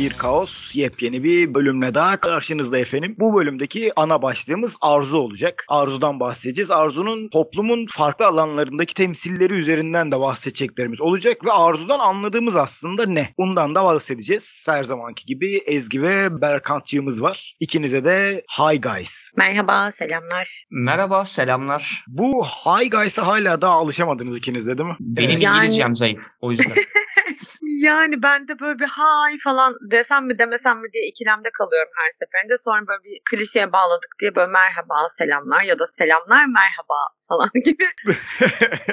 Bir Kaos yepyeni bir bölümle daha karşınızda efendim. Bu bölümdeki ana başlığımız arzu olacak. Arzudan bahsedeceğiz. Arzunun toplumun farklı alanlarındaki temsilleri üzerinden de bahsedeceklerimiz olacak ve arzudan anladığımız aslında ne? Bundan da bahsedeceğiz. Her zamanki gibi Ezgi ve Berkantçığımız var. İkinize de hi guys. Merhaba, selamlar. Merhaba, selamlar. Bu hi guys'a hala daha alışamadınız ikiniz de değil mi? Benim Yani- İngilizcem zayıf. O yüzden. Yani ben de böyle bir hay falan desem mi demesem mi diye ikilemde kalıyorum her seferinde. Sonra böyle bir klişeye bağladık diye böyle merhaba, selamlar ya da selamlar merhaba falan gibi.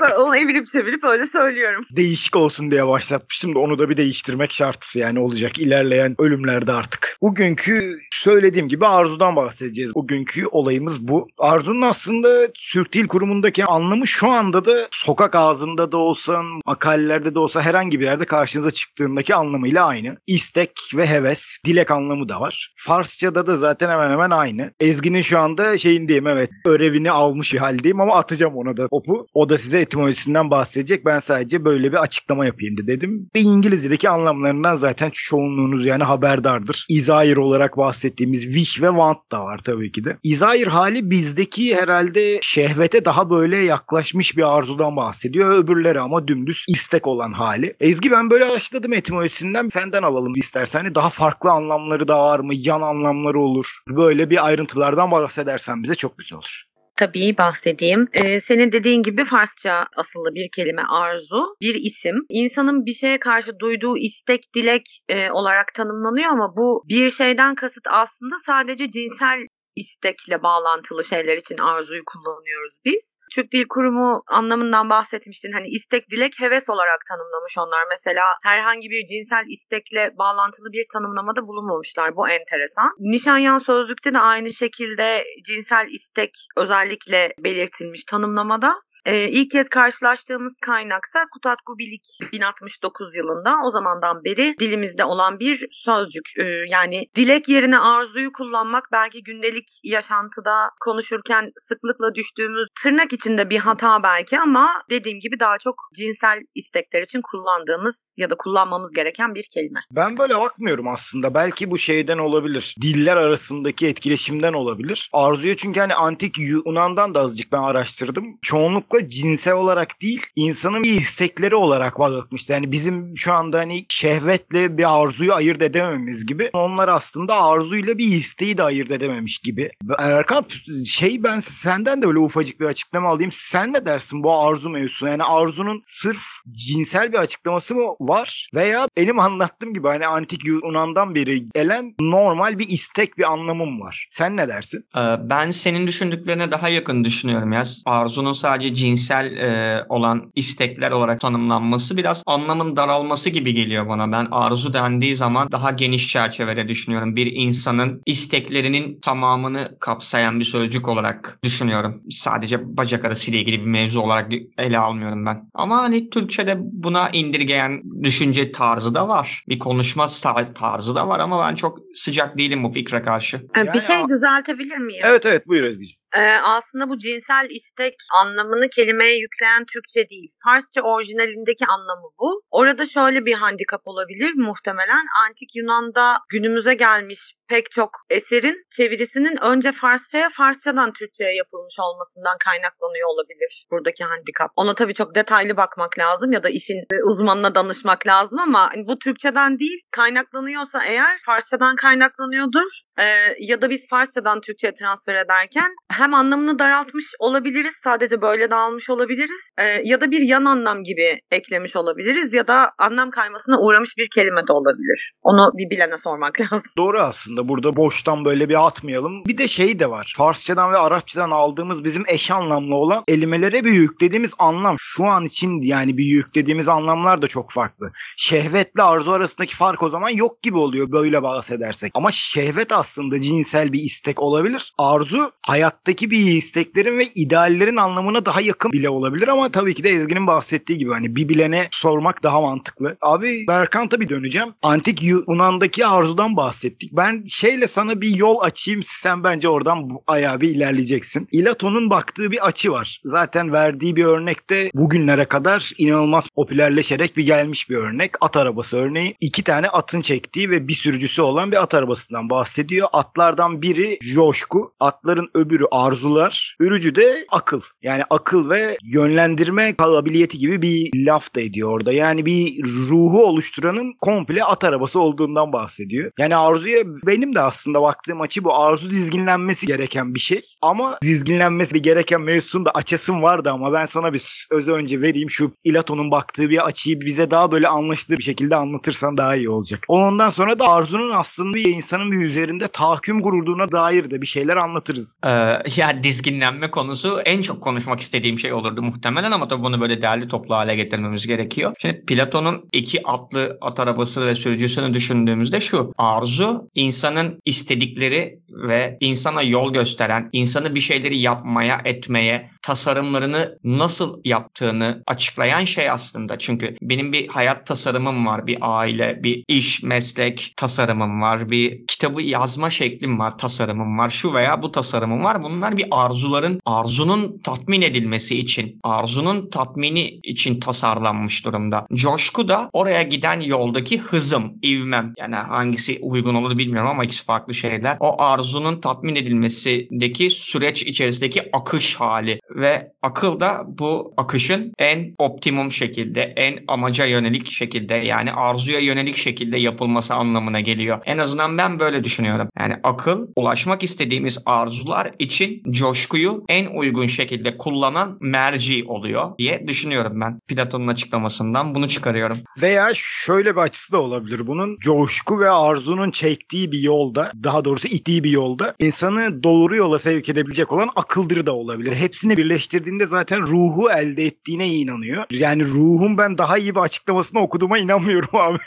Onu evirip çevirip öyle söylüyorum. değişik olsun diye başlatmıştım da onu da bir değiştirmek şart yani olacak ilerleyen ölümlerde artık. Bugünkü söylediğim gibi Arzu'dan bahsedeceğiz. Bugünkü olayımız bu. Arzu'nun aslında Türk Dil Kurumu'ndaki anlamı şu anda da sokak ağzında da olsan, makalelerde de olsa herhangi bir yerde karşınıza çıktığındaki anlamıyla aynı. İstek ve heves, dilek anlamı da var. Farsçada da zaten hemen hemen aynı. Ezgi'nin şu anda şeyindeyim evet. Örevini almış bir haldeyim ama atacağım ona da topu. O da size etimolojisinden bahsedecek. Ben sadece böyle bir açıklama yapayım da dedim. İngilizce'deki anlamlarından zaten çoğunluğunuz yani haberdardır. Izair olarak bahsettiğimiz wish ve want da var tabii ki de. Izair hali bizdeki herhalde şehvete daha böyle yaklaşmış bir arzudan bahsediyor. Öbürleri ama dümdüz istek olan hali. Ezgi ben böyle açladım etimolojisinden. Senden alalım istersen. Hani Daha farklı anlamları da var mı? Yan anlamları olur. Böyle bir ayrıntılardan bahsedersen bize çok güzel olur. Tabii bahsedeyim. Ee, senin dediğin gibi Farsça asıllı bir kelime arzu, bir isim. İnsanın bir şeye karşı duyduğu istek, dilek e, olarak tanımlanıyor ama bu bir şeyden kasıt aslında sadece cinsel istekle bağlantılı şeyler için arzuyu kullanıyoruz biz. Türk Dil Kurumu anlamından bahsetmiştin. Hani istek, dilek, heves olarak tanımlamış onlar. Mesela herhangi bir cinsel istekle bağlantılı bir tanımlamada bulunmamışlar. Bu enteresan. Nişanyan Sözlük'te de aynı şekilde cinsel istek özellikle belirtilmiş tanımlamada. Ee, ilk kez karşılaştığımız kaynaksa Kutatku Bilik 1069 yılında o zamandan beri dilimizde olan bir sözcük. Ee, yani dilek yerine arzuyu kullanmak belki gündelik yaşantıda konuşurken sıklıkla düştüğümüz tırnak içinde bir hata belki ama dediğim gibi daha çok cinsel istekler için kullandığımız ya da kullanmamız gereken bir kelime. Ben böyle bakmıyorum aslında. Belki bu şeyden olabilir. Diller arasındaki etkileşimden olabilir. Arzuya çünkü hani antik Yunan'dan da azıcık ben araştırdım. Çoğunlukla cinsel olarak değil, insanın bir istekleri olarak bakmıştı. Yani bizim şu anda hani şehvetle bir arzuyu ayırt edememiz gibi. Onlar aslında arzuyla bir isteği de ayırt edememiş gibi. Erkan şey ben senden de böyle ufacık bir açıklama alayım. Sen ne dersin bu arzu mevzusuna? Yani arzunun sırf cinsel bir açıklaması mı var? Veya benim anlattığım gibi hani antik Yunan'dan beri gelen normal bir istek bir anlamım var. Sen ne dersin? Ee, ben senin düşündüklerine daha yakın düşünüyorum ya. Arzunun sadece cinsel e, olan istekler olarak tanımlanması biraz anlamın daralması gibi geliyor bana. Ben arzu dendiği zaman daha geniş çerçevede düşünüyorum. Bir insanın isteklerinin tamamını kapsayan bir sözcük olarak düşünüyorum. Sadece bacak arasıyla ilgili bir mevzu olarak ele almıyorum ben. Ama hani Türkçe'de buna indirgeyen düşünce tarzı da var. Bir konuşma tarzı da var ama ben çok sıcak değilim bu fikre karşı. Yani bir şey düzeltebilir miyim? Evet evet buyur Ezgi'ciğim. Ee, aslında bu cinsel istek anlamını kelimeye yükleyen Türkçe değil. Farsça orijinalindeki anlamı bu. Orada şöyle bir handikap olabilir muhtemelen. Antik Yunan'da günümüze gelmiş pek çok eserin çevirisinin önce Farsçaya, Farsçadan Türkçe'ye yapılmış olmasından kaynaklanıyor olabilir buradaki handikap. Ona tabii çok detaylı bakmak lazım ya da işin uzmanına danışmak lazım ama hani bu Türkçeden değil kaynaklanıyorsa eğer Farsçadan kaynaklanıyordur Ee, ya da biz Farsçadan Türkçe'ye transfer ederken hem anlamını daraltmış olabiliriz sadece böyle de almış olabiliriz Ee, ya da bir yan anlam gibi eklemiş olabiliriz ya da anlam kaymasına uğramış bir kelime de olabilir. Onu bir bilene sormak lazım. Doğru aslında burada boştan böyle bir atmayalım. Bir de şey de var. Farsçadan ve Arapçadan aldığımız bizim eş anlamlı olan kelimelere bir yüklediğimiz anlam şu an için yani bir yüklediğimiz anlamlar da çok farklı. Şehvetle arzu arasındaki fark o zaman yok gibi oluyor böyle bahsedersek. Ama şehvet aslında cinsel bir istek olabilir. Arzu hayatta hayattaki bir isteklerin ve ideallerin anlamına daha yakın bile olabilir ama tabii ki de Ezgi'nin bahsettiği gibi hani bir bilene sormak daha mantıklı. Abi Berkan tabii döneceğim. Antik Yunan'daki arzudan bahsettik. Ben şeyle sana bir yol açayım sen bence oradan ayağa bir ilerleyeceksin. İlato'nun baktığı bir açı var. Zaten verdiği bir örnekte bugünlere kadar inanılmaz popülerleşerek bir gelmiş bir örnek. At arabası örneği. İki tane atın çektiği ve bir sürücüsü olan bir at arabasından bahsediyor. Atlardan biri coşku, atların öbürü arzular, ürücü de akıl. Yani akıl ve yönlendirme kabiliyeti gibi bir laf da ediyor orada. Yani bir ruhu oluşturanın komple at arabası olduğundan bahsediyor. Yani arzuya benim de aslında baktığım açı bu. Arzu dizginlenmesi gereken bir şey. Ama dizginlenmesi gereken mevzusunu da açasım vardı ama ben sana bir öz önce vereyim. Şu İlato'nun baktığı bir açıyı bize daha böyle anlaşılır bir şekilde anlatırsan daha iyi olacak. Ondan sonra da arzunun aslında bir insanın bir üzerinde tahakküm kurduğuna dair de bir şeyler anlatırız. Ee, ya dizginlenme konusu en çok konuşmak istediğim şey olurdu muhtemelen ama tabii bunu böyle değerli toplu hale getirmemiz gerekiyor. Şimdi Platon'un iki atlı at arabası ve sürücüsünü düşündüğümüzde şu. Arzu insanın istedikleri ve insana yol gösteren, insanı bir şeyleri yapmaya, etmeye, tasarımlarını nasıl yaptığını açıklayan şey aslında. Çünkü benim bir hayat tasarımım var, bir aile, bir iş, meslek tasarımım var, bir kitabı yazma şeklim var, tasarımım var, şu veya bu tasarımım var. Bunlar bir arzuların, arzunun tatmin edilmesi için, arzunun tatmini için tasarlanmış durumda. Coşku da oraya giden yoldaki hızım, ivmem. Yani hangisi uygun olur bilmiyorum ama ikisi farklı şeyler. O arzunun tatmin edilmesindeki süreç içerisindeki akış hali ve akıl da bu akışın en optimum şekilde, en amaca yönelik şekilde yani arzuya yönelik şekilde yapılması anlamına geliyor. En azından ben böyle düşünüyorum. Yani akıl ulaşmak istediğimiz arzular için coşkuyu en uygun şekilde kullanan merci oluyor diye düşünüyorum ben. Platon'un açıklamasından bunu çıkarıyorum. Veya şöyle bir açısı da olabilir bunun. Coşku ve arzunun çektiği bir yolda, daha doğrusu ittiği bir yolda insanı doğru yola sevk edebilecek olan akıldır da olabilir. Hepsini birleştirdiğinde zaten ruhu elde ettiğine inanıyor. Yani ruhun ben daha iyi bir açıklamasını okuduğuma inanmıyorum abi.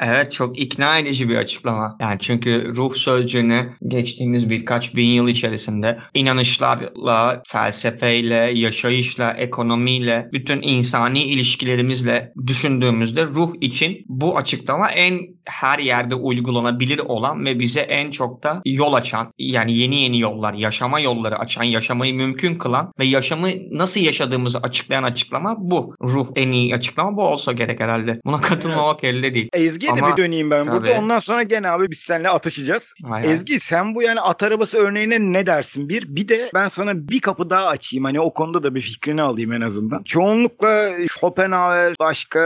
Evet çok ikna edici bir açıklama. Yani çünkü ruh sözcüğünü geçtiğimiz birkaç bin yıl içerisinde inanışlarla, felsefeyle, yaşayışla, ekonomiyle, bütün insani ilişkilerimizle düşündüğümüzde ruh için bu açıklama en her yerde uygulanabilir olan ve bize en çok da yol açan yani yeni yeni yollar, yaşama yolları açan, yaşamayı mümkün kılan ve yaşamı nasıl yaşadığımızı açıklayan açıklama bu. Ruh en iyi açıklama bu olsa gerek herhalde. Buna katılmamak elde değil. Ezgi'ye de Ama- bir döneyim ben burada. Tabii. Ondan sonra gene abi biz seninle atışacağız. Hay. Ezgi sen bu yani at arabası örneğine ne dersin? Bir bir de ben sana bir kapı daha açayım. Hani o konuda da bir fikrini alayım en azından. Çoğunlukla Schopenhauer başka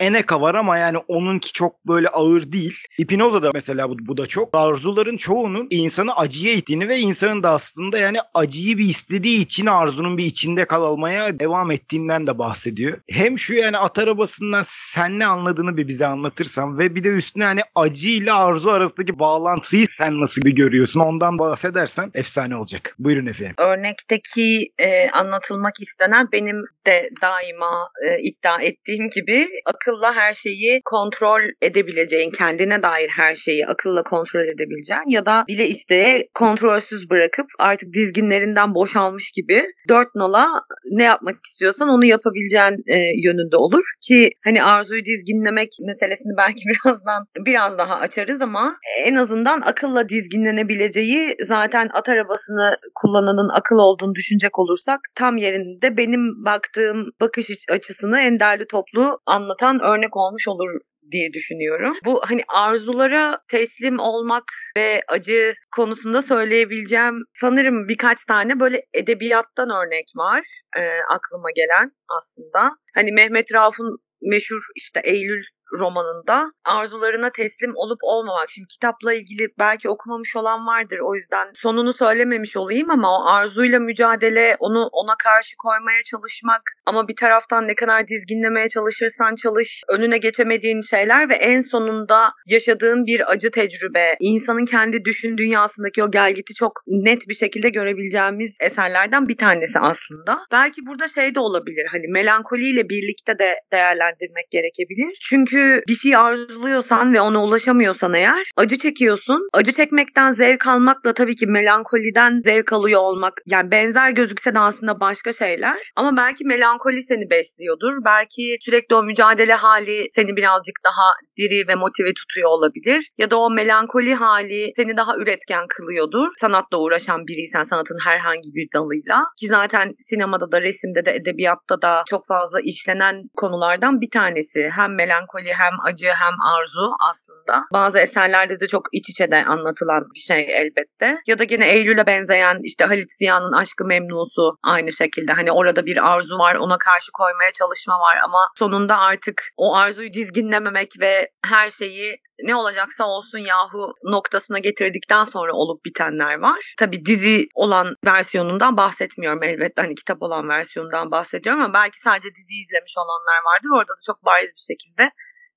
Seneca var ama yani onunki çok böyle ağır değil. Spinoza da mesela bu, bu da çok. Arzuların çoğunun insanı acıya ittiğini ve insanın da aslında yani acıyı bir istediği için arzunun bir içinde kalmaya devam ettiğinden de bahsediyor. Hem şu yani at arabasından sen ne anladığını bir bize anlatırsan ve bir de üstüne hani acı ile arzu arasındaki bağlantıyı sen nasıl bir görüyorsun ondan bahsedersen efsane olacak. Buyurun efendim. örnekteki e, anlatılmak istenen benim de daima e, iddia ettiğim gibi akılla her şeyi kontrol edebileceğin, kendine dair her şeyi akılla kontrol edebileceğin ya da bile isteye kontrolsüz bırakıp artık dizginlerinden boşalmış gibi dört nala ne yapmak istiyorsan onu yapabileceğin e, yönünde olur. Ki hani arzuyu dizginlemek meselesini belki birazdan biraz daha açarız ama en azından akılla dizginlenebileceği zaten at arabasını kullananın akıl olduğunu düşünecek olursak tam yerinde benim baktığım bakış açısını en derli toplu anlatan örnek olmuş olur diye düşünüyorum. Bu hani arzulara teslim olmak ve acı konusunda söyleyebileceğim sanırım birkaç tane böyle edebiyattan örnek var e, aklıma gelen aslında. Hani Mehmet Rauf'un meşhur işte Eylül romanında arzularına teslim olup olmamak. Şimdi kitapla ilgili belki okumamış olan vardır. O yüzden sonunu söylememiş olayım ama o arzuyla mücadele, onu ona karşı koymaya çalışmak ama bir taraftan ne kadar dizginlemeye çalışırsan çalış, önüne geçemediğin şeyler ve en sonunda yaşadığın bir acı tecrübe. İnsanın kendi düşün dünyasındaki o gelgiti çok net bir şekilde görebileceğimiz eserlerden bir tanesi aslında. Belki burada şey de olabilir. Hani melankoliyle birlikte de değerlendirmek gerekebilir. Çünkü Çünkü bir şey arzuluyorsan ve ona ulaşamıyorsan eğer acı çekiyorsun. Acı çekmekten zevk almakla tabii ki melankoliden zevk alıyor olmak yani benzer gözükse de aslında başka şeyler. Ama belki melankoli seni besliyordur. Belki sürekli o mücadele hali seni birazcık daha diri ve motive tutuyor olabilir. Ya da o melankoli hali seni daha üretken kılıyordur. Sanatla uğraşan biriysen sanatın herhangi bir dalıyla. Ki zaten sinemada da resimde de edebiyatta da çok fazla işlenen konulardan bir tanesi. Hem melankoli hem acı hem arzu aslında. Bazı eserlerde de çok iç içe de anlatılan bir şey elbette. Ya da gene Eylül'e benzeyen işte Halit Ziya'nın Aşkı Memnusu aynı şekilde. Hani orada bir arzu var ona karşı koymaya çalışma var ama sonunda artık o arzuyu dizginlememek ve her şeyi ne olacaksa olsun yahu noktasına getirdikten sonra olup bitenler var. Tabi dizi olan versiyonundan bahsetmiyorum elbette hani kitap olan versiyonundan bahsediyorum ama belki sadece dizi izlemiş olanlar vardı. Orada da çok bariz bir şekilde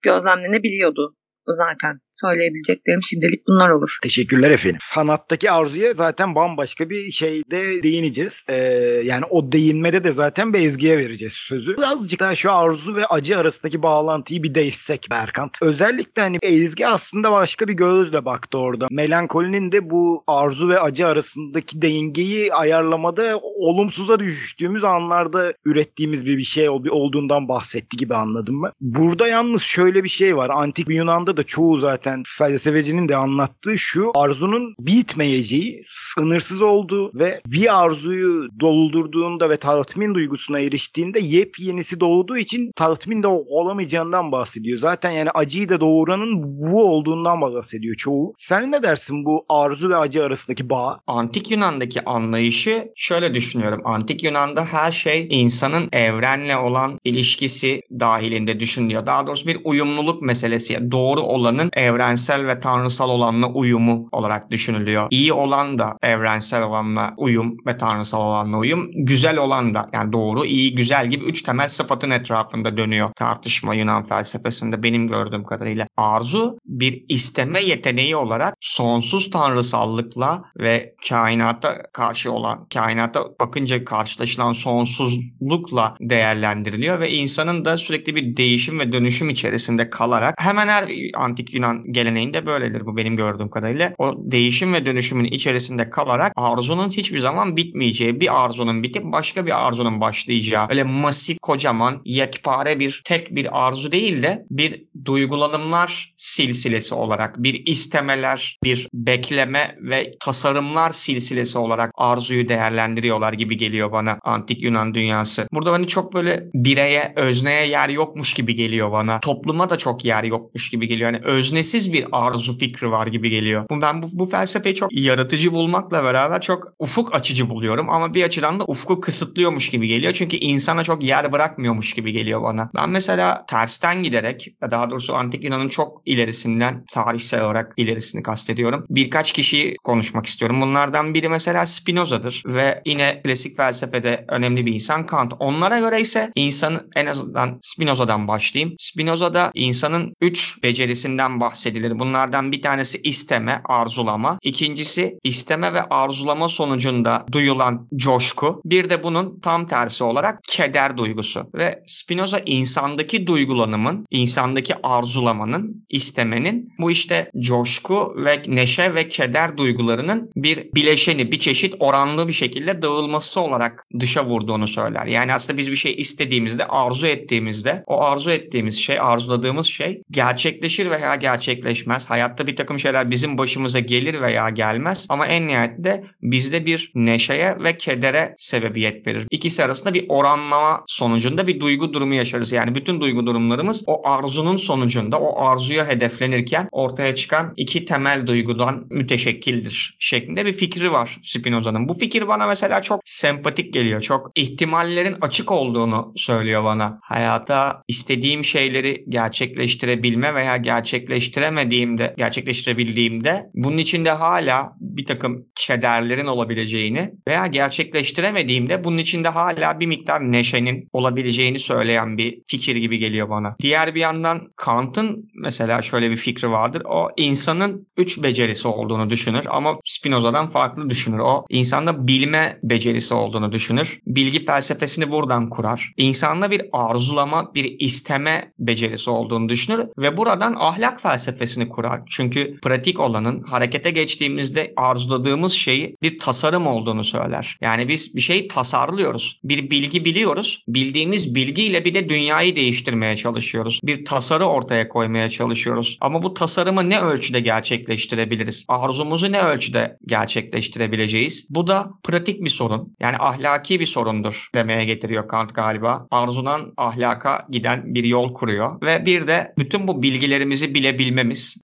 gözlemlenebiliyordu zaten. Söyleyebileceklerim şimdilik bunlar olur. Teşekkürler efendim. Sanattaki arzuya zaten bambaşka bir şeyde değineceğiz. Ee, yani o değinmede de zaten bir Ezgi'ye vereceğiz sözü. Birazcık daha şu arzu ve acı arasındaki bağlantıyı bir değişsek Berkant. Özellikle hani Ezgi aslında başka bir gözle baktı orada. Melankolinin de bu arzu ve acı arasındaki dengeyi ayarlamada olumsuza düştüğümüz anlarda ürettiğimiz bir bir şey olduğundan bahsetti gibi anladım ben. Burada yalnız şöyle bir şey var. Antik Yunan'da da çoğu zaten zaten felsefecinin de anlattığı şu arzunun bitmeyeceği, sınırsız olduğu ve bir arzuyu doldurduğunda ve tatmin duygusuna eriştiğinde yepyenisi doğduğu için tatmin de olamayacağından bahsediyor. Zaten yani acıyı da doğuranın bu olduğundan bahsediyor çoğu. Sen ne dersin bu arzu ve acı arasındaki bağ? Antik Yunan'daki anlayışı şöyle düşünüyorum. Antik Yunan'da her şey insanın evrenle olan ilişkisi dahilinde düşünülüyor. Daha doğrusu bir uyumluluk meselesi. Doğru olanın evren evrensel ve tanrısal olanla uyumu olarak düşünülüyor. İyi olan da evrensel olanla uyum ve tanrısal olanla uyum. Güzel olan da yani doğru, iyi, güzel gibi üç temel sıfatın etrafında dönüyor tartışma Yunan felsefesinde benim gördüğüm kadarıyla. Arzu bir isteme yeteneği olarak sonsuz tanrısallıkla ve kainata karşı olan, kainata bakınca karşılaşılan sonsuzlukla değerlendiriliyor ve insanın da sürekli bir değişim ve dönüşüm içerisinde kalarak hemen her antik Yunan geleneğinde böyledir bu benim gördüğüm kadarıyla. O değişim ve dönüşümün içerisinde kalarak arzunun hiçbir zaman bitmeyeceği, bir arzunun bitip başka bir arzunun başlayacağı öyle masif, kocaman, yekpare bir tek bir arzu değil de bir duygulanımlar silsilesi olarak, bir istemeler, bir bekleme ve tasarımlar silsilesi olarak arzuyu değerlendiriyorlar gibi geliyor bana antik Yunan dünyası. Burada hani çok böyle bireye, özneye yer yokmuş gibi geliyor bana. Topluma da çok yer yokmuş gibi geliyor. Hani öznesi sınırsız bir arzu fikri var gibi geliyor. Ben bu, bu felsefeyi çok yaratıcı bulmakla beraber çok ufuk açıcı buluyorum ama bir açıdan da ufku kısıtlıyormuş gibi geliyor. Çünkü insana çok yer bırakmıyormuş gibi geliyor bana. Ben mesela tersten giderek daha doğrusu antik Yunan'ın çok ilerisinden tarihsel olarak ilerisini kastediyorum. Birkaç kişiyi konuşmak istiyorum. Bunlardan biri mesela Spinoza'dır ve yine klasik felsefede önemli bir insan Kant. Onlara göre ise insanın en azından Spinoza'dan başlayayım. Spinoza'da insanın üç becerisinden bahsediyor bahsedilir. Bunlardan bir tanesi isteme, arzulama. İkincisi isteme ve arzulama sonucunda duyulan coşku. Bir de bunun tam tersi olarak keder duygusu. Ve Spinoza insandaki duygulanımın, insandaki arzulamanın, istemenin bu işte coşku ve neşe ve keder duygularının bir bileşeni, bir çeşit oranlı bir şekilde dağılması olarak dışa vurduğunu söyler. Yani aslında biz bir şey istediğimizde, arzu ettiğimizde o arzu ettiğimiz şey, arzuladığımız şey gerçekleşir veya gerçekleşmez gerçekleşmez. Hayatta bir takım şeyler bizim başımıza gelir veya gelmez ama en nihayetinde bizde bir neşeye ve kedere sebebiyet verir. İkisi arasında bir oranlama sonucunda bir duygu durumu yaşarız. Yani bütün duygu durumlarımız o arzunun sonucunda o arzuya hedeflenirken ortaya çıkan iki temel duygudan müteşekkildir şeklinde bir fikri var Spinoza'nın. Bu fikir bana mesela çok sempatik geliyor. Çok ihtimallerin açık olduğunu söylüyor bana. Hayata istediğim şeyleri gerçekleştirebilme veya gerçekleştirebilme gerçekleştiremediğimde, gerçekleştirebildiğimde bunun içinde hala bir takım kederlerin olabileceğini veya gerçekleştiremediğimde bunun içinde hala bir miktar neşenin olabileceğini söyleyen bir fikir gibi geliyor bana. Diğer bir yandan Kant'ın mesela şöyle bir fikri vardır. O insanın üç becerisi olduğunu düşünür ama Spinoza'dan farklı düşünür. O insanda bilme becerisi olduğunu düşünür. Bilgi felsefesini buradan kurar. İnsanda bir arzulama, bir isteme becerisi olduğunu düşünür ve buradan ahlak felsefesini kurar. Çünkü pratik olanın harekete geçtiğimizde arzuladığımız şeyi bir tasarım olduğunu söyler. Yani biz bir şeyi tasarlıyoruz. Bir bilgi biliyoruz. Bildiğimiz bilgiyle bir de dünyayı değiştirmeye çalışıyoruz. Bir tasarı ortaya koymaya çalışıyoruz. Ama bu tasarımı ne ölçüde gerçekleştirebiliriz? Arzumuzu ne ölçüde gerçekleştirebileceğiz? Bu da pratik bir sorun. Yani ahlaki bir sorundur demeye getiriyor Kant galiba. Arzudan ahlaka giden bir yol kuruyor. Ve bir de bütün bu bilgilerimizi bilebilmemiz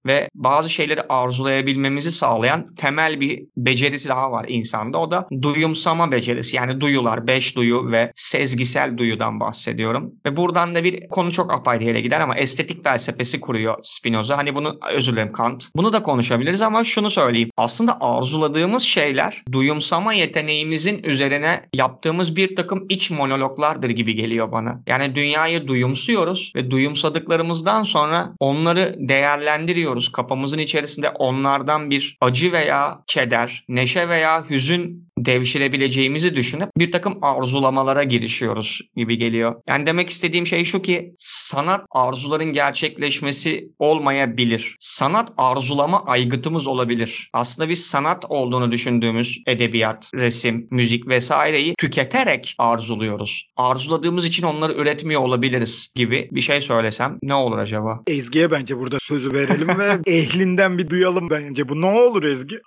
ve bazı şeyleri arzulayabilmemizi sağlayan temel bir becerisi daha var insanda. O da duyumsama becerisi. Yani duyular, beş duyu ve sezgisel duyudan bahsediyorum. Ve buradan da bir konu çok apayrı yere gider ama estetik felsefesi kuruyor Spinoza. Hani bunu özür dilerim Kant. Bunu da konuşabiliriz ama şunu söyleyeyim. Aslında arzuladığımız şeyler duyumsama yeteneğimizin üzerine yaptığımız bir takım iç monologlardır gibi geliyor bana. Yani dünyayı duyumsuyoruz ve duyumsadıklarımızdan sonra onları değerlendiriyoruz. Kafamızın içerisinde onlardan bir acı veya keder, neşe veya hüzün devşirebileceğimizi düşünüp bir takım arzulamalara girişiyoruz gibi geliyor. Yani demek istediğim şey şu ki sanat arzuların gerçekleşmesi olmayabilir. Sanat arzulama aygıtımız olabilir. Aslında biz sanat olduğunu düşündüğümüz edebiyat, resim, müzik vesaireyi tüketerek arzuluyoruz. Arzuladığımız için onları üretmiyor olabiliriz gibi bir şey söylesem ne olur acaba? Ezgi'ye bence burada sözü verelim ve ehlinden bir duyalım bence. Bu ne olur Ezgi?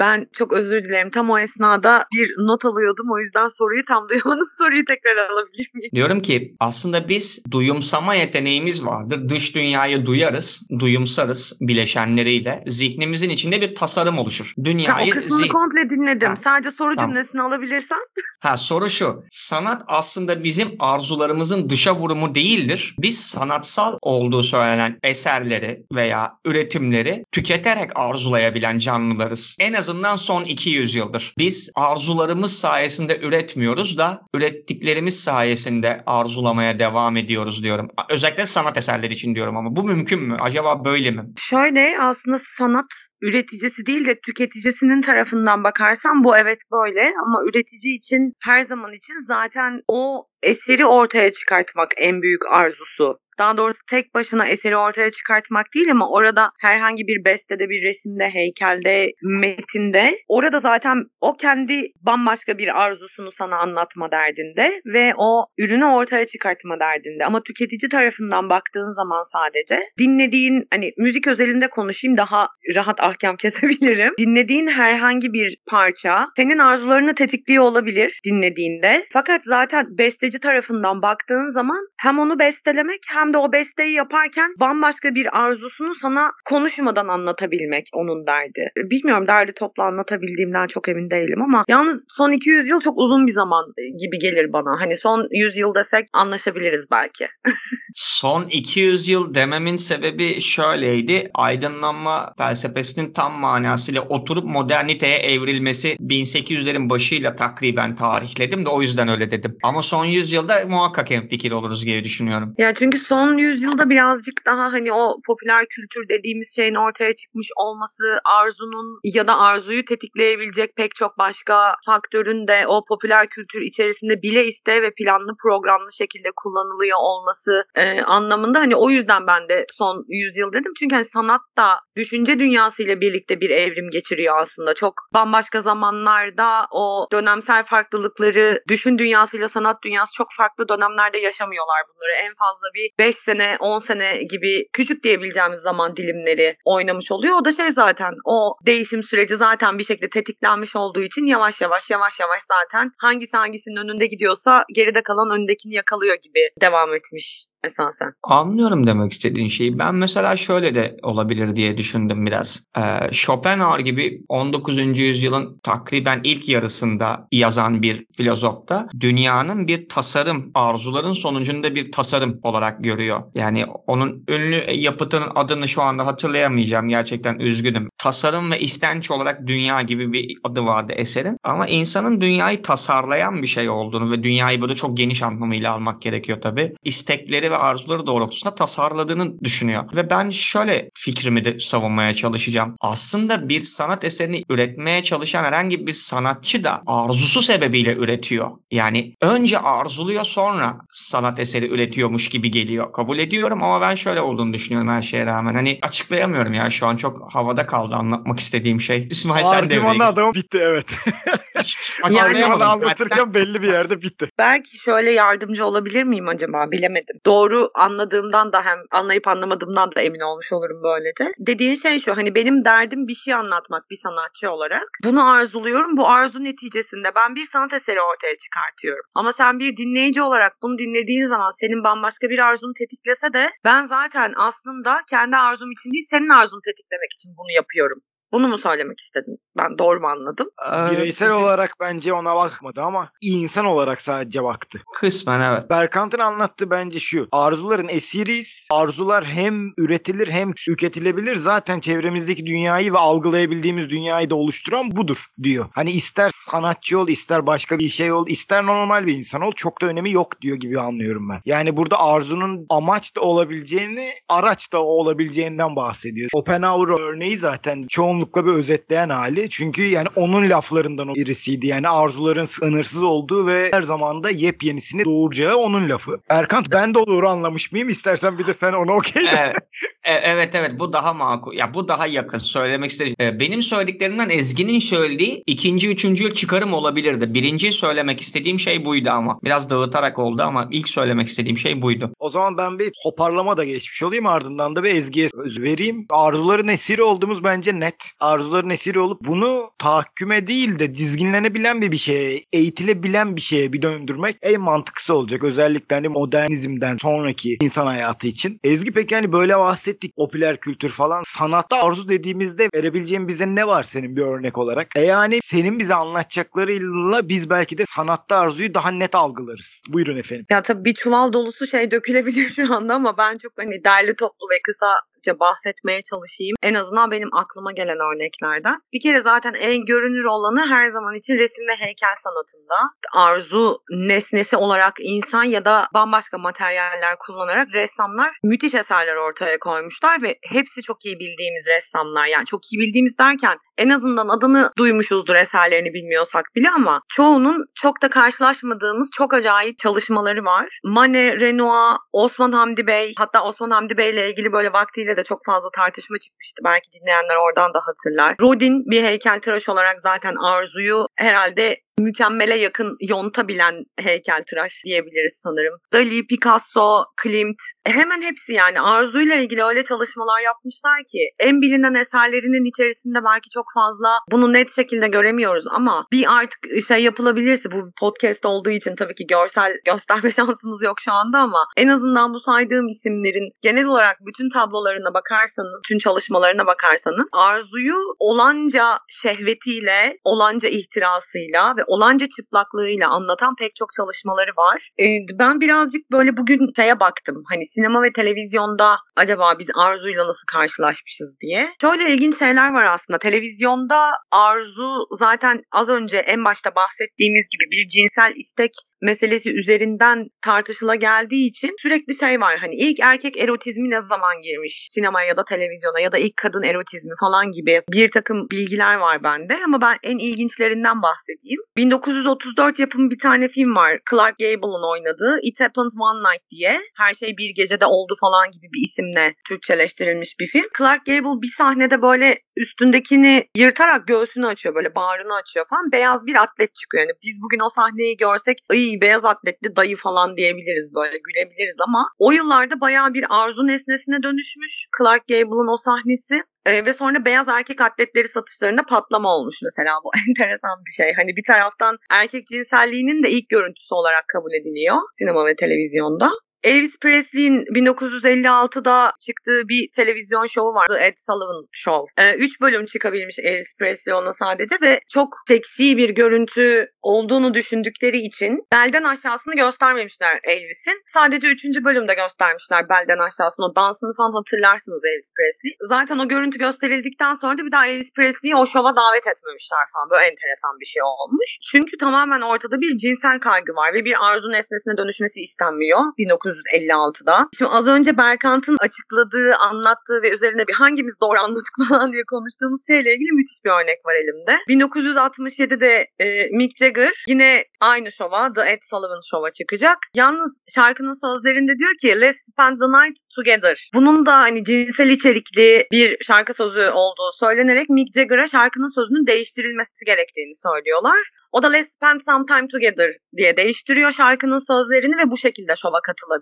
Ben çok özür dilerim. Tam o esnada bir not alıyordum. O yüzden soruyu tam duyamadım. Soruyu tekrar alabilir miyim? Diyorum ki aslında biz duyumsama yeteneğimiz vardır. Dış dünyayı duyarız, duyumsarız bileşenleriyle. Zihnimizin içinde bir tasarım oluşur. Ha, o Dünyayı kısmını zih- komple dinledim. Ha. Sadece soru Tamam. cümlesini alabilirsen. Ha soru şu. Sanat aslında bizim arzularımızın dışa vurumu değildir. Biz sanatsal olduğu söylenen eserleri veya üretimleri tüketerek arzulayabilen canlılarız. En azından son 200 yıldır. Biz arzularımız sayesinde üretmiyoruz da ürettiklerimiz sayesinde arzulamaya devam ediyoruz diyorum. Özellikle sanat eserleri için diyorum ama bu mümkün mü? Acaba böyle mi? Şöyle aslında sanat üreticisi değil de tüketicisinin tarafından bakarsan bu evet böyle ama üretici için her zaman için zaten o eseri ortaya çıkartmak en büyük arzusu. Daha doğrusu tek başına eseri ortaya çıkartmak değil ama orada herhangi bir bestede, bir resimde, heykelde, metinde orada zaten o kendi bambaşka bir arzusunu sana anlatma derdinde ve o ürünü ortaya çıkartma derdinde. Ama tüketici tarafından baktığın zaman sadece dinlediğin hani müzik özelinde konuşayım daha rahat ahkam kesebilirim. Dinlediğin herhangi bir parça senin arzularını tetikliyor olabilir dinlediğinde. Fakat zaten besteci tarafından baktığın zaman hem onu bestelemek hem de o besteyi yaparken bambaşka bir arzusunu sana konuşmadan anlatabilmek onun derdi. Bilmiyorum derdi toplu anlatabildiğimden çok emin değilim ama yalnız son 200 yıl çok uzun bir zaman gibi gelir bana. Hani son 100 yıl desek anlaşabiliriz belki. Son 200 yıl dememin sebebi şöyleydi. Aydınlanma felsefesinin tam manasıyla oturup moderniteye evrilmesi 1800'lerin başıyla takriben tarihledim de o yüzden öyle dedim. Ama son 100 yılda muhakkak hemfikir oluruz diye düşünüyorum. Ya çünkü son yüzyılda birazcık daha hani o popüler kültür dediğimiz şeyin ortaya çıkmış olması, arzunun ya da arzuyu tetikleyebilecek pek çok başka faktörün de o popüler kültür içerisinde bile iste ve planlı programlı şekilde kullanılıyor olması e, anlamında hani o yüzden ben de son yüzyıl dedim. Çünkü hani sanat da düşünce dünyasıyla birlikte bir evrim geçiriyor aslında. Çok bambaşka zamanlarda o dönemsel farklılıkları düşün dünyasıyla sanat dünyası çok farklı dönemlerde yaşamıyorlar bunları. En fazla bir 5 sene 10 sene gibi küçük diyebileceğimiz zaman dilimleri oynamış oluyor. O da şey zaten o değişim süreci zaten bir şekilde tetiklenmiş olduğu için yavaş yavaş yavaş yavaş zaten hangisi hangisinin önünde gidiyorsa geride kalan öndekini yakalıyor gibi devam etmiş esasen. Anlıyorum demek istediğin şeyi. Ben mesela şöyle de olabilir diye düşündüm biraz. Ee, Schopenhauer gibi 19. yüzyılın takriben ilk yarısında yazan bir filozof da dünyanın bir tasarım, arzuların sonucunda bir tasarım olarak görüyor. Yani onun ünlü yapıtının adını şu anda hatırlayamayacağım. Gerçekten üzgünüm. Tasarım ve istenç olarak dünya gibi bir adı vardı eserin. Ama insanın dünyayı tasarlayan bir şey olduğunu ve dünyayı böyle çok geniş anlamıyla almak gerekiyor tabii. İstekleri ve arzuları doğrultusunda tasarladığını düşünüyor. Ve ben şöyle fikrimi de savunmaya çalışacağım. Aslında bir sanat eserini üretmeye çalışan herhangi bir sanatçı da arzusu sebebiyle üretiyor. Yani önce arzuluyor sonra sanat eseri üretiyormuş gibi geliyor. Kabul ediyorum ama ben şöyle olduğunu düşünüyorum her şeye rağmen. Hani açıklayamıyorum ya şu an çok havada kaldı anlatmak istediğim şey. İsmail sen devreye gir. adamı bitti evet. Açıklayamadım. anlatırken belli bir yerde bitti. Belki şöyle yardımcı olabilir miyim acaba bilemedim. Doğru anladığımdan da hem anlayıp anlamadığımdan da emin olmuş olurum böylece. Dediğin şey şu hani benim derdim bir şey anlatmak bir sanatçı olarak. Bunu arzuluyorum. Bu arzu neticesinde ben bir sanat eseri ortaya çıkartıyorum. Ama sen bir dinleyici olarak bunu dinlediğin zaman senin bambaşka bir arzunu tetiklese de ben zaten aslında kendi arzum için değil senin arzunu tetiklemek için bunu yapıyorum. Bunu mu söylemek istedin? Ben doğru mu anladım? Ee, Bireysel olarak bence ona bakmadı ama insan olarak sadece baktı. Kısmen evet. Berkant'ın anlattığı bence şu. Arzuların esiriyiz. Arzular hem üretilir hem tüketilebilir. Zaten çevremizdeki dünyayı ve algılayabildiğimiz dünyayı da oluşturan budur diyor. Hani ister sanatçı ol, ister başka bir şey ol, ister normal bir insan ol çok da önemi yok diyor gibi anlıyorum ben. Yani burada arzunun amaç da olabileceğini, araç da olabileceğinden bahsediyor. Oppenhauer örneği zaten çoğunlukla bir özetleyen hali. Çünkü yani onun laflarından birisiydi. Yani arzuların sınırsız olduğu ve her zaman da yepyenisini doğuracağı onun lafı. Erkant ben de doğru anlamış mıyım? İstersen bir de sen onu okey evet, E- evet evet bu daha makul. Ya bu daha yakın söylemek istediğim. Ee, Benim söylediklerimden Ezgi'nin söylediği ikinci, üçüncü yıl çıkarım olabilirdi. Birinci söylemek istediğim şey buydu ama. Biraz dağıtarak oldu ama ilk söylemek istediğim şey buydu. O zaman ben bir toparlama da geçmiş olayım ardından da bir Ezgi'ye vereyim. Arzuların esiri olduğumuz bence net. Arzuların esiri olup bunu tahakküme değil de dizginlenebilen bir bir şeye, eğitilebilen bir şeye bir döndürmek en mantıklısı olacak. Özellikle hani modernizmden sonraki insan hayatı için. Ezgi peki hani böyle bahsettik popüler kültür falan. Sanatta arzu dediğimizde verebileceğin bize ne var senin bir örnek olarak? E yani senin bize anlatacaklarıyla biz belki de sanatta arzuyu daha net algılarız. Buyurun efendim. Ya tabii bir çuval dolusu şey dökülebilir şu anda ama ben çok hani derli toplu ve kısaca bahsetmeye çalışayım. En azından benim aklıma gelen örneklerden. Bir kere zaten en görünür olanı her zaman için resim ve heykel sanatında. Arzu nesnesi olarak insan ya da bambaşka materyaller kullanarak ressamlar müthiş eserler ortaya koymuşlar ve hepsi çok iyi bildiğimiz ressamlar. Yani çok iyi bildiğimiz derken en azından adını duymuşuzdur eserlerini bilmiyorsak bile ama çoğunun çok da karşılaşmadığımız çok acayip çalışmaları var. Manet, Renoir, Osman Hamdi Bey hatta Osman Hamdi Bey ile ilgili böyle vaktiyle de çok fazla tartışma çıkmıştı. Belki dinleyenler oradan da hatırlar. Rodin bir heykeltıraş olarak zaten arzuyu herhalde mükemmele yakın yontabilen heykeltıraş diyebiliriz sanırım. Dali, Picasso, Klimt hemen hepsi yani arzuyla ilgili öyle çalışmalar yapmışlar ki en bilinen eserlerinin içerisinde belki çok fazla bunu net şekilde göremiyoruz ama bir artık şey yapılabilirse bu podcast olduğu için tabii ki görsel gösterme şansımız yok şu anda ama en azından bu saydığım isimlerin genel olarak bütün tablolarına bakarsanız, bütün çalışmalarına bakarsanız arzuyu olanca şehvetiyle, olanca ihtirasıyla ve olanca çıplaklığıyla anlatan pek çok çalışmaları var. Ee, ben birazcık böyle bugün şeye baktım. Hani sinema ve televizyonda acaba biz arzuyla nasıl karşılaşmışız diye. Şöyle ilginç şeyler var aslında. Televizyonda arzu zaten az önce en başta bahsettiğimiz gibi bir cinsel istek meselesi üzerinden tartışıla geldiği için sürekli şey var hani ilk erkek erotizmi ne zaman girmiş sinemaya ya da televizyona ya da ilk kadın erotizmi falan gibi bir takım bilgiler var bende ama ben en ilginçlerinden bahsedeyim. 1934 yapımı bir tane film var Clark Gable'ın oynadığı It Happens One Night diye her şey bir gecede oldu falan gibi bir isimle Türkçeleştirilmiş bir film. Clark Gable bir sahnede böyle üstündekini yırtarak göğsünü açıyor böyle bağrını açıyor falan beyaz bir atlet çıkıyor. Yani biz bugün o sahneyi görsek beyaz atletli dayı falan diyebiliriz böyle gülebiliriz ama o yıllarda bayağı bir arzu nesnesine dönüşmüş Clark Gable'ın o sahnesi. Ee, ve sonra beyaz erkek atletleri satışlarında patlama olmuş mesela bu enteresan bir şey. Hani bir taraftan erkek cinselliğinin de ilk görüntüsü olarak kabul ediliyor sinema ve televizyonda. Elvis Presley'in 1956'da çıktığı bir televizyon şovu var. The Ed Sullivan Show. Ee, üç bölüm çıkabilmiş Elvis Presley ona sadece ve çok seksi bir görüntü olduğunu düşündükleri için belden aşağısını göstermemişler Elvis'in. Sadece üçüncü bölümde göstermişler belden aşağısını. O dansını falan hatırlarsınız Elvis Presley. Zaten o görüntü gösterildikten sonra da bir daha Elvis Presley'i o şova davet etmemişler falan. Böyle enteresan bir şey olmuş. Çünkü tamamen ortada bir cinsel kaygı var ve bir arzu nesnesine dönüşmesi istenmiyor 1956'da. Şimdi az önce Berkant'ın açıkladığı, anlattığı ve üzerine bir hangimiz doğru anladık falan diye konuştuğumuz şeyle ilgili müthiş bir örnek var elimde. 1967'de e, Mick Jagger yine aynı şova The Ed Sullivan Show'a çıkacak. Yalnız şarkının sözlerinde diyor ki Let's spend the night together. Bunun da hani cinsel içerikli bir şarkı sözü olduğu söylenerek Mick Jagger'a şarkının sözünün değiştirilmesi gerektiğini söylüyorlar. O da Let's Spend Some Time Together diye değiştiriyor şarkının sözlerini ve bu şekilde şova katılabiliyor.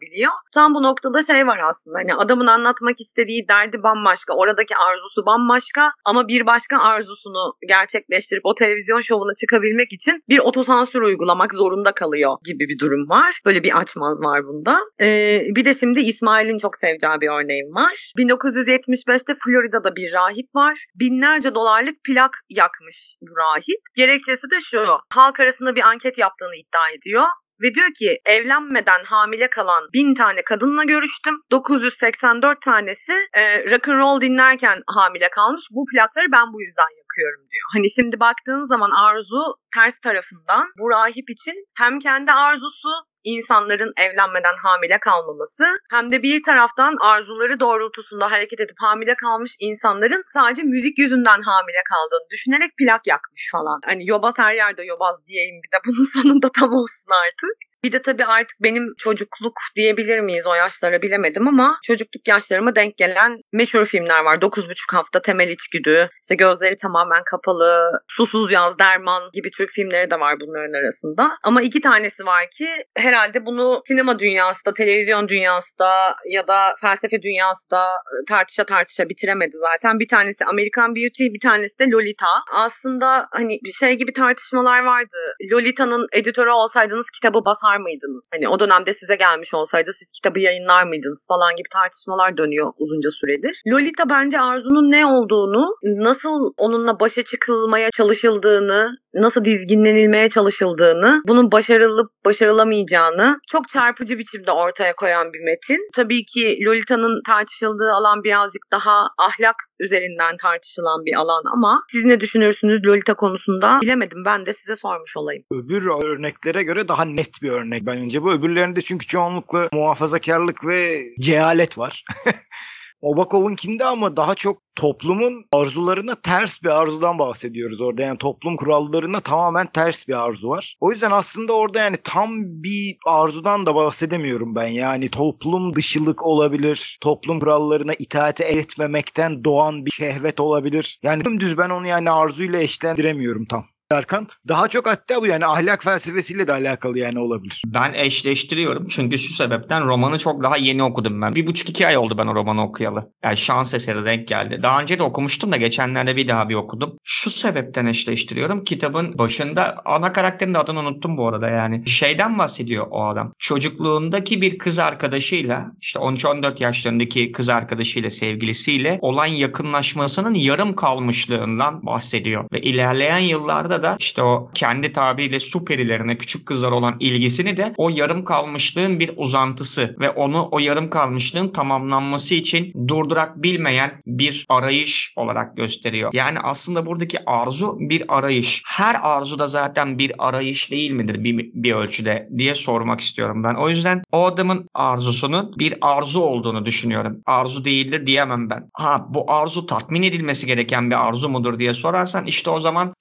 Tam bu noktada şey var aslında hani adamın anlatmak istediği derdi bambaşka, oradaki arzusu bambaşka ama bir başka arzusunu gerçekleştirip o televizyon şovuna çıkabilmek için bir otosansür uygulamak zorunda kalıyor gibi bir durum var. Böyle bir açmaz var bunda. Ee, bir de şimdi İsmail'in çok seveceği bir örneğim var. 1975'te Florida'da bir rahip var. Binlerce dolarlık plak yakmış bu rahip. Gerekçesi de şu halk arasında bir anket yaptığını iddia ediyor. Ve diyor ki evlenmeden hamile kalan bin tane kadınla görüştüm. 984 tanesi e, rock and roll dinlerken hamile kalmış. Bu plakları ben bu yüzden yakıyorum diyor. Hani şimdi baktığınız zaman arzu ters tarafından bu rahip için hem kendi arzusu insanların evlenmeden hamile kalmaması hem de bir taraftan arzuları doğrultusunda hareket edip hamile kalmış insanların sadece müzik yüzünden hamile kaldığını düşünerek plak yakmış falan. Hani yobaz her yerde yobaz diyeyim bir de bunun sonunda tam olsun artık. Bir de tabii artık benim çocukluk diyebilir miyiz o yaşlara bilemedim ama çocukluk yaşlarıma denk gelen meşhur filmler var. 9,5 hafta temel içgüdü, işte gözleri tamamen kapalı, susuz yaz derman gibi Türk filmleri de var bunların arasında. Ama iki tanesi var ki herhalde bunu sinema dünyası da, televizyon dünyası da ya da felsefe dünyası da tartışa tartışa bitiremedi zaten. Bir tanesi American Beauty, bir tanesi de Lolita. Aslında hani bir şey gibi tartışmalar vardı. Lolita'nın editörü olsaydınız kitabı basar mıydınız? Hani o dönemde size gelmiş olsaydı siz kitabı yayınlar mıydınız falan gibi tartışmalar dönüyor uzunca süredir. Lolita bence Arzu'nun ne olduğunu, nasıl onunla başa çıkılmaya çalışıldığını, nasıl dizginlenilmeye çalışıldığını, bunun başarılıp başarılamayacağını çok çarpıcı biçimde ortaya koyan bir metin. Tabii ki Lolita'nın tartışıldığı alan birazcık daha ahlak üzerinden tartışılan bir alan ama siz ne düşünürsünüz Lolita konusunda bilemedim. Ben de size sormuş olayım. Öbür örneklere göre daha net bir örnek bence bu. Öbürlerinde çünkü çoğunlukla muhafazakarlık ve cehalet var. Obakov'unkinde ama daha çok toplumun arzularına ters bir arzudan bahsediyoruz orada. Yani toplum kurallarına tamamen ters bir arzu var. O yüzden aslında orada yani tam bir arzudan da bahsedemiyorum ben. Yani toplum dışılık olabilir. Toplum kurallarına itaat etmemekten doğan bir şehvet olabilir. Yani dümdüz ben onu yani arzuyla eşlendiremiyorum tam. Erkant. Daha çok hatta bu yani ahlak felsefesiyle de alakalı yani olabilir. Ben eşleştiriyorum çünkü şu sebepten romanı çok daha yeni okudum ben. Bir buçuk iki ay oldu ben o romanı okuyalı. Yani şans eseri denk geldi. Daha önce de okumuştum da geçenlerde bir daha bir okudum. Şu sebepten eşleştiriyorum. Kitabın başında ana karakterin de adını unuttum bu arada yani. Şeyden bahsediyor o adam. Çocukluğundaki bir kız arkadaşıyla işte 13-14 yaşlarındaki kız arkadaşıyla sevgilisiyle olan yakınlaşmasının yarım kalmışlığından bahsediyor. Ve ilerleyen yıllarda da işte o kendi tabiriyle su perilerine küçük kızlar olan ilgisini de o yarım kalmışlığın bir uzantısı ve onu o yarım kalmışlığın tamamlanması için durdurak bilmeyen bir arayış olarak gösteriyor. Yani aslında buradaki arzu bir arayış. Her arzu da zaten bir arayış değil midir bir, bir ölçüde diye sormak istiyorum ben. O yüzden o adamın arzusunun bir arzu olduğunu düşünüyorum. Arzu değildir diyemem ben. Ha bu arzu tatmin edilmesi gereken bir arzu mudur diye sorarsan işte o zaman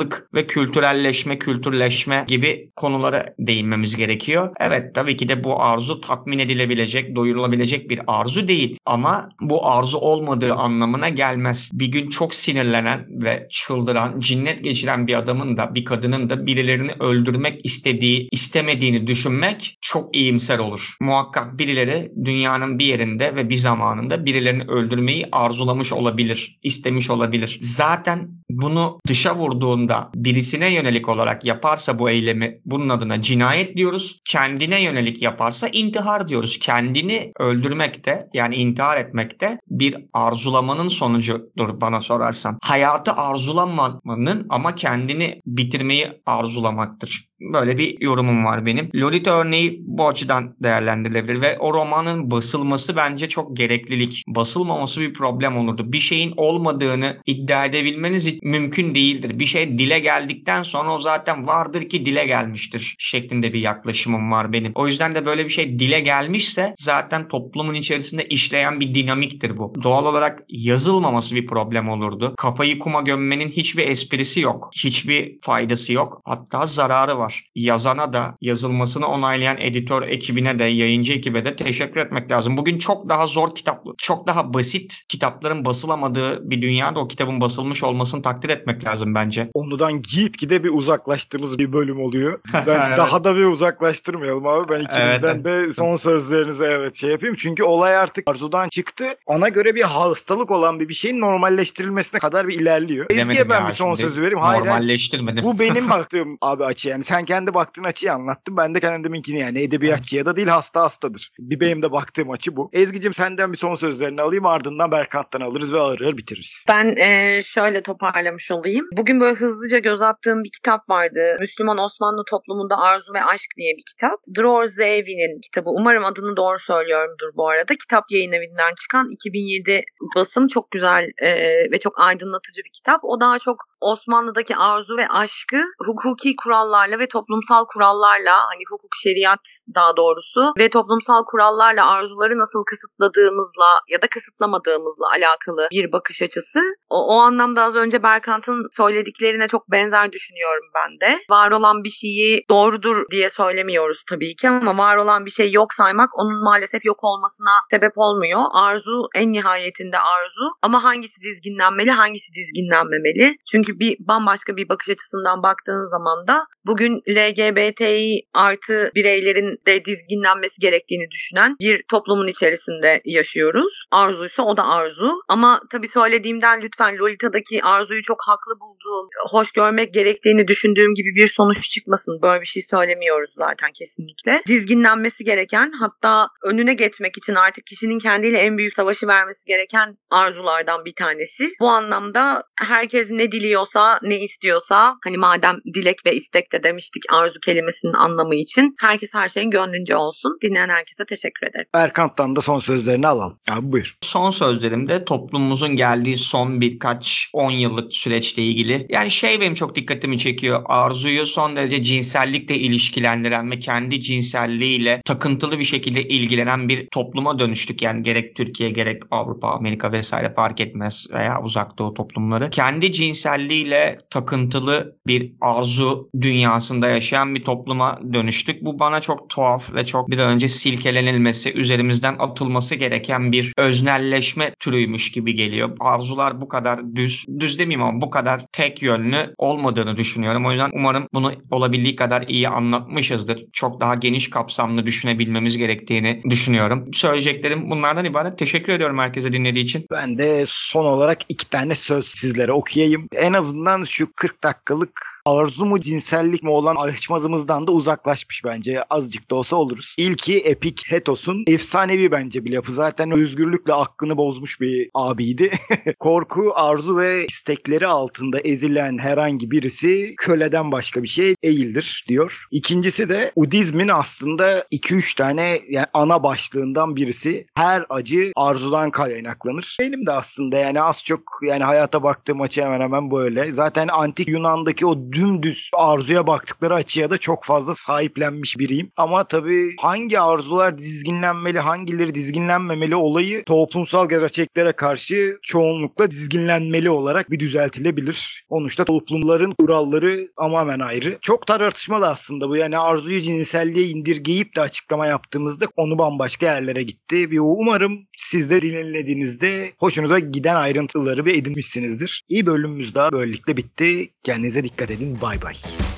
toplumsallık ve kültürelleşme, kültürleşme gibi konulara değinmemiz gerekiyor. Evet tabii ki de bu arzu tatmin edilebilecek, doyurulabilecek bir arzu değil. Ama bu arzu olmadığı anlamına gelmez. Bir gün çok sinirlenen ve çıldıran, cinnet geçiren bir adamın da bir kadının da birilerini öldürmek istediği, istemediğini düşünmek çok iyimser olur. Muhakkak birileri dünyanın bir yerinde ve bir zamanında birilerini öldürmeyi arzulamış olabilir, istemiş olabilir. Zaten bunu dışa vurduğunda birisine yönelik olarak yaparsa bu eylemi bunun adına cinayet diyoruz. Kendine yönelik yaparsa intihar diyoruz. Kendini öldürmek de yani intihar etmek de bir arzulamanın sonucudur bana sorarsan. Hayatı arzulamanın ama kendini bitirmeyi arzulamaktır. Böyle bir yorumum var benim. Lolita örneği bu açıdan değerlendirilebilir ve o romanın basılması bence çok gereklilik. Basılmaması bir problem olurdu. Bir şeyin olmadığını iddia edebilmeniz mümkün değildir. Bir şey dile geldikten sonra o zaten vardır ki dile gelmiştir şeklinde bir yaklaşımım var benim. O yüzden de böyle bir şey dile gelmişse zaten toplumun içerisinde işleyen bir dinamiktir bu. Doğal olarak yazılmaması bir problem olurdu. Kafayı kuma gömmenin hiçbir esprisi yok. Hiçbir faydası yok. Hatta zararı var var. Yazana da yazılmasını onaylayan editör ekibine de yayıncı ekibe de teşekkür etmek lazım. Bugün çok daha zor kitap, çok daha basit kitapların basılamadığı bir dünyada o kitabın basılmış olmasını takdir etmek lazım bence. Onudan gitgide bir uzaklaştığımız bir bölüm oluyor. Bence evet. daha da bir uzaklaştırmayalım abi. Ben ikinizden evet. de son sözlerinize evet şey yapayım. Çünkü olay artık arzudan çıktı. Ona göre bir hastalık olan bir şeyin normalleştirilmesine kadar bir ilerliyor. Ezgi'ye ben bir son sözü vereyim. Hayır, normalleştirmedim. Bu benim baktığım abi açı yani. Sen kendi baktığın açıyı anlattın. Ben de kendiminkini yani edebiyatçıya da değil hasta hastadır. Bir benim de baktığım açı bu. Ezgi'cim senden bir son sözlerini alayım ardından Berkant'tan alırız ve ağır ağır bitiririz. Ben e, şöyle toparlamış olayım. Bugün böyle hızlıca göz attığım bir kitap vardı. Müslüman Osmanlı toplumunda Arzu ve Aşk diye bir kitap. Dror Zevi'nin kitabı. Umarım adını doğru söylüyorumdur bu arada. Kitap yayın evinden çıkan 2007 basım çok güzel e, ve çok aydınlatıcı bir kitap. O daha çok Osmanlı'daki arzu ve aşkı hukuki kurallarla ve toplumsal kurallarla hani hukuk şeriat daha doğrusu ve toplumsal kurallarla arzuları nasıl kısıtladığımızla ya da kısıtlamadığımızla alakalı bir bakış açısı. O, o anlamda az önce Berkant'ın söylediklerine çok benzer düşünüyorum ben de. Var olan bir şeyi doğrudur diye söylemiyoruz tabii ki ama var olan bir şey yok saymak onun maalesef yok olmasına sebep olmuyor. Arzu en nihayetinde arzu ama hangisi dizginlenmeli hangisi dizginlenmemeli? Çünkü bir bambaşka bir bakış açısından baktığınız zaman da bugün LGBTİ artı bireylerin de dizginlenmesi gerektiğini düşünen bir toplumun içerisinde yaşıyoruz. Arzuysa o da arzu. Ama tabii söylediğimden lütfen Lolita'daki arzuyu çok haklı bulduğum, hoş görmek gerektiğini düşündüğüm gibi bir sonuç çıkmasın. Böyle bir şey söylemiyoruz zaten kesinlikle. Dizginlenmesi gereken hatta önüne geçmek için artık kişinin kendiyle en büyük savaşı vermesi gereken arzulardan bir tanesi. Bu anlamda herkes ne diliyorsa, ne istiyorsa hani madem dilek ve istek de demiştik arzu kelimesinin anlamı için. Herkes her şeyin gönlünce olsun. Dinleyen herkese teşekkür ederim. Erkant'tan da son sözlerini alalım. Abi buyur. Son sözlerimde toplumumuzun geldiği son birkaç 10 yıllık süreçle ilgili. Yani şey benim çok dikkatimi çekiyor. Arzuyu son derece cinsellikle ilişkilendiren ve kendi cinselliğiyle takıntılı bir şekilde ilgilenen bir topluma dönüştük. Yani gerek Türkiye gerek Avrupa, Amerika vesaire fark etmez veya uzak doğu toplumları. Kendi cinselliğiyle takıntılı bir arzu dünyasında yaşayan bir topluma dönüştük. Bu bana çok tuhaf ve çok bir önce silkelenilmesi, üzerimizden atılması gereken bir öznelleşme türüymüş gibi geliyor. Arzular bu kadar düz, düz demeyeyim ama bu kadar tek yönlü olmadığını düşünüyorum. O yüzden umarım bunu olabildiği kadar iyi anlatmışızdır. Çok daha geniş kapsamlı düşünebilmemiz gerektiğini düşünüyorum. Söyleyeceklerim bunlardan ibaret. Teşekkür ediyorum herkese dinlediği için. Ben de son olarak iki tane söz sizlere okuyayım. En azından şu 40 dakikalık arzu mu cinsellik mi olan aşmazımızdan da uzaklaşmış bence. Azıcık da olsa oluruz. İlki Epiktetos'un efsanevi bence bir yapı. Zaten özgürlükle aklını bozmuş bir abiydi. Korku, arzu ve istekleri altında ezilen herhangi birisi köleden başka bir şey değildir diyor. İkincisi de Udizmin aslında 2-3 tane yani ana başlığından birisi. Her acı arzudan kaynaklanır. Benim de aslında yani az çok yani hayata baktığım açı hemen hemen böyle. Zaten antik Yunan'daki o dümdüz arzuya baktıkları açıya da çok fazla sahiplenmiş biriyim. Ama tabii hangi arzular dizginlenmeli, hangileri dizginlenmemeli olayı toplumsal gerçeklere karşı çoğunlukla dizginlenmeli olarak bir düzeltilebilir. Sonuçta toplumların kuralları tamamen ayrı. Çok tartışmalı aslında bu. Yani arzuyu cinselliğe indirgeyip de açıklama yaptığımızda konu bambaşka yerlere gitti. Bir umarım siz de dinlediğinizde hoşunuza giden ayrıntıları bir edinmişsinizdir. İyi bölümümüz daha böylelikle bitti. Kendinize dikkat edin. Bye bye.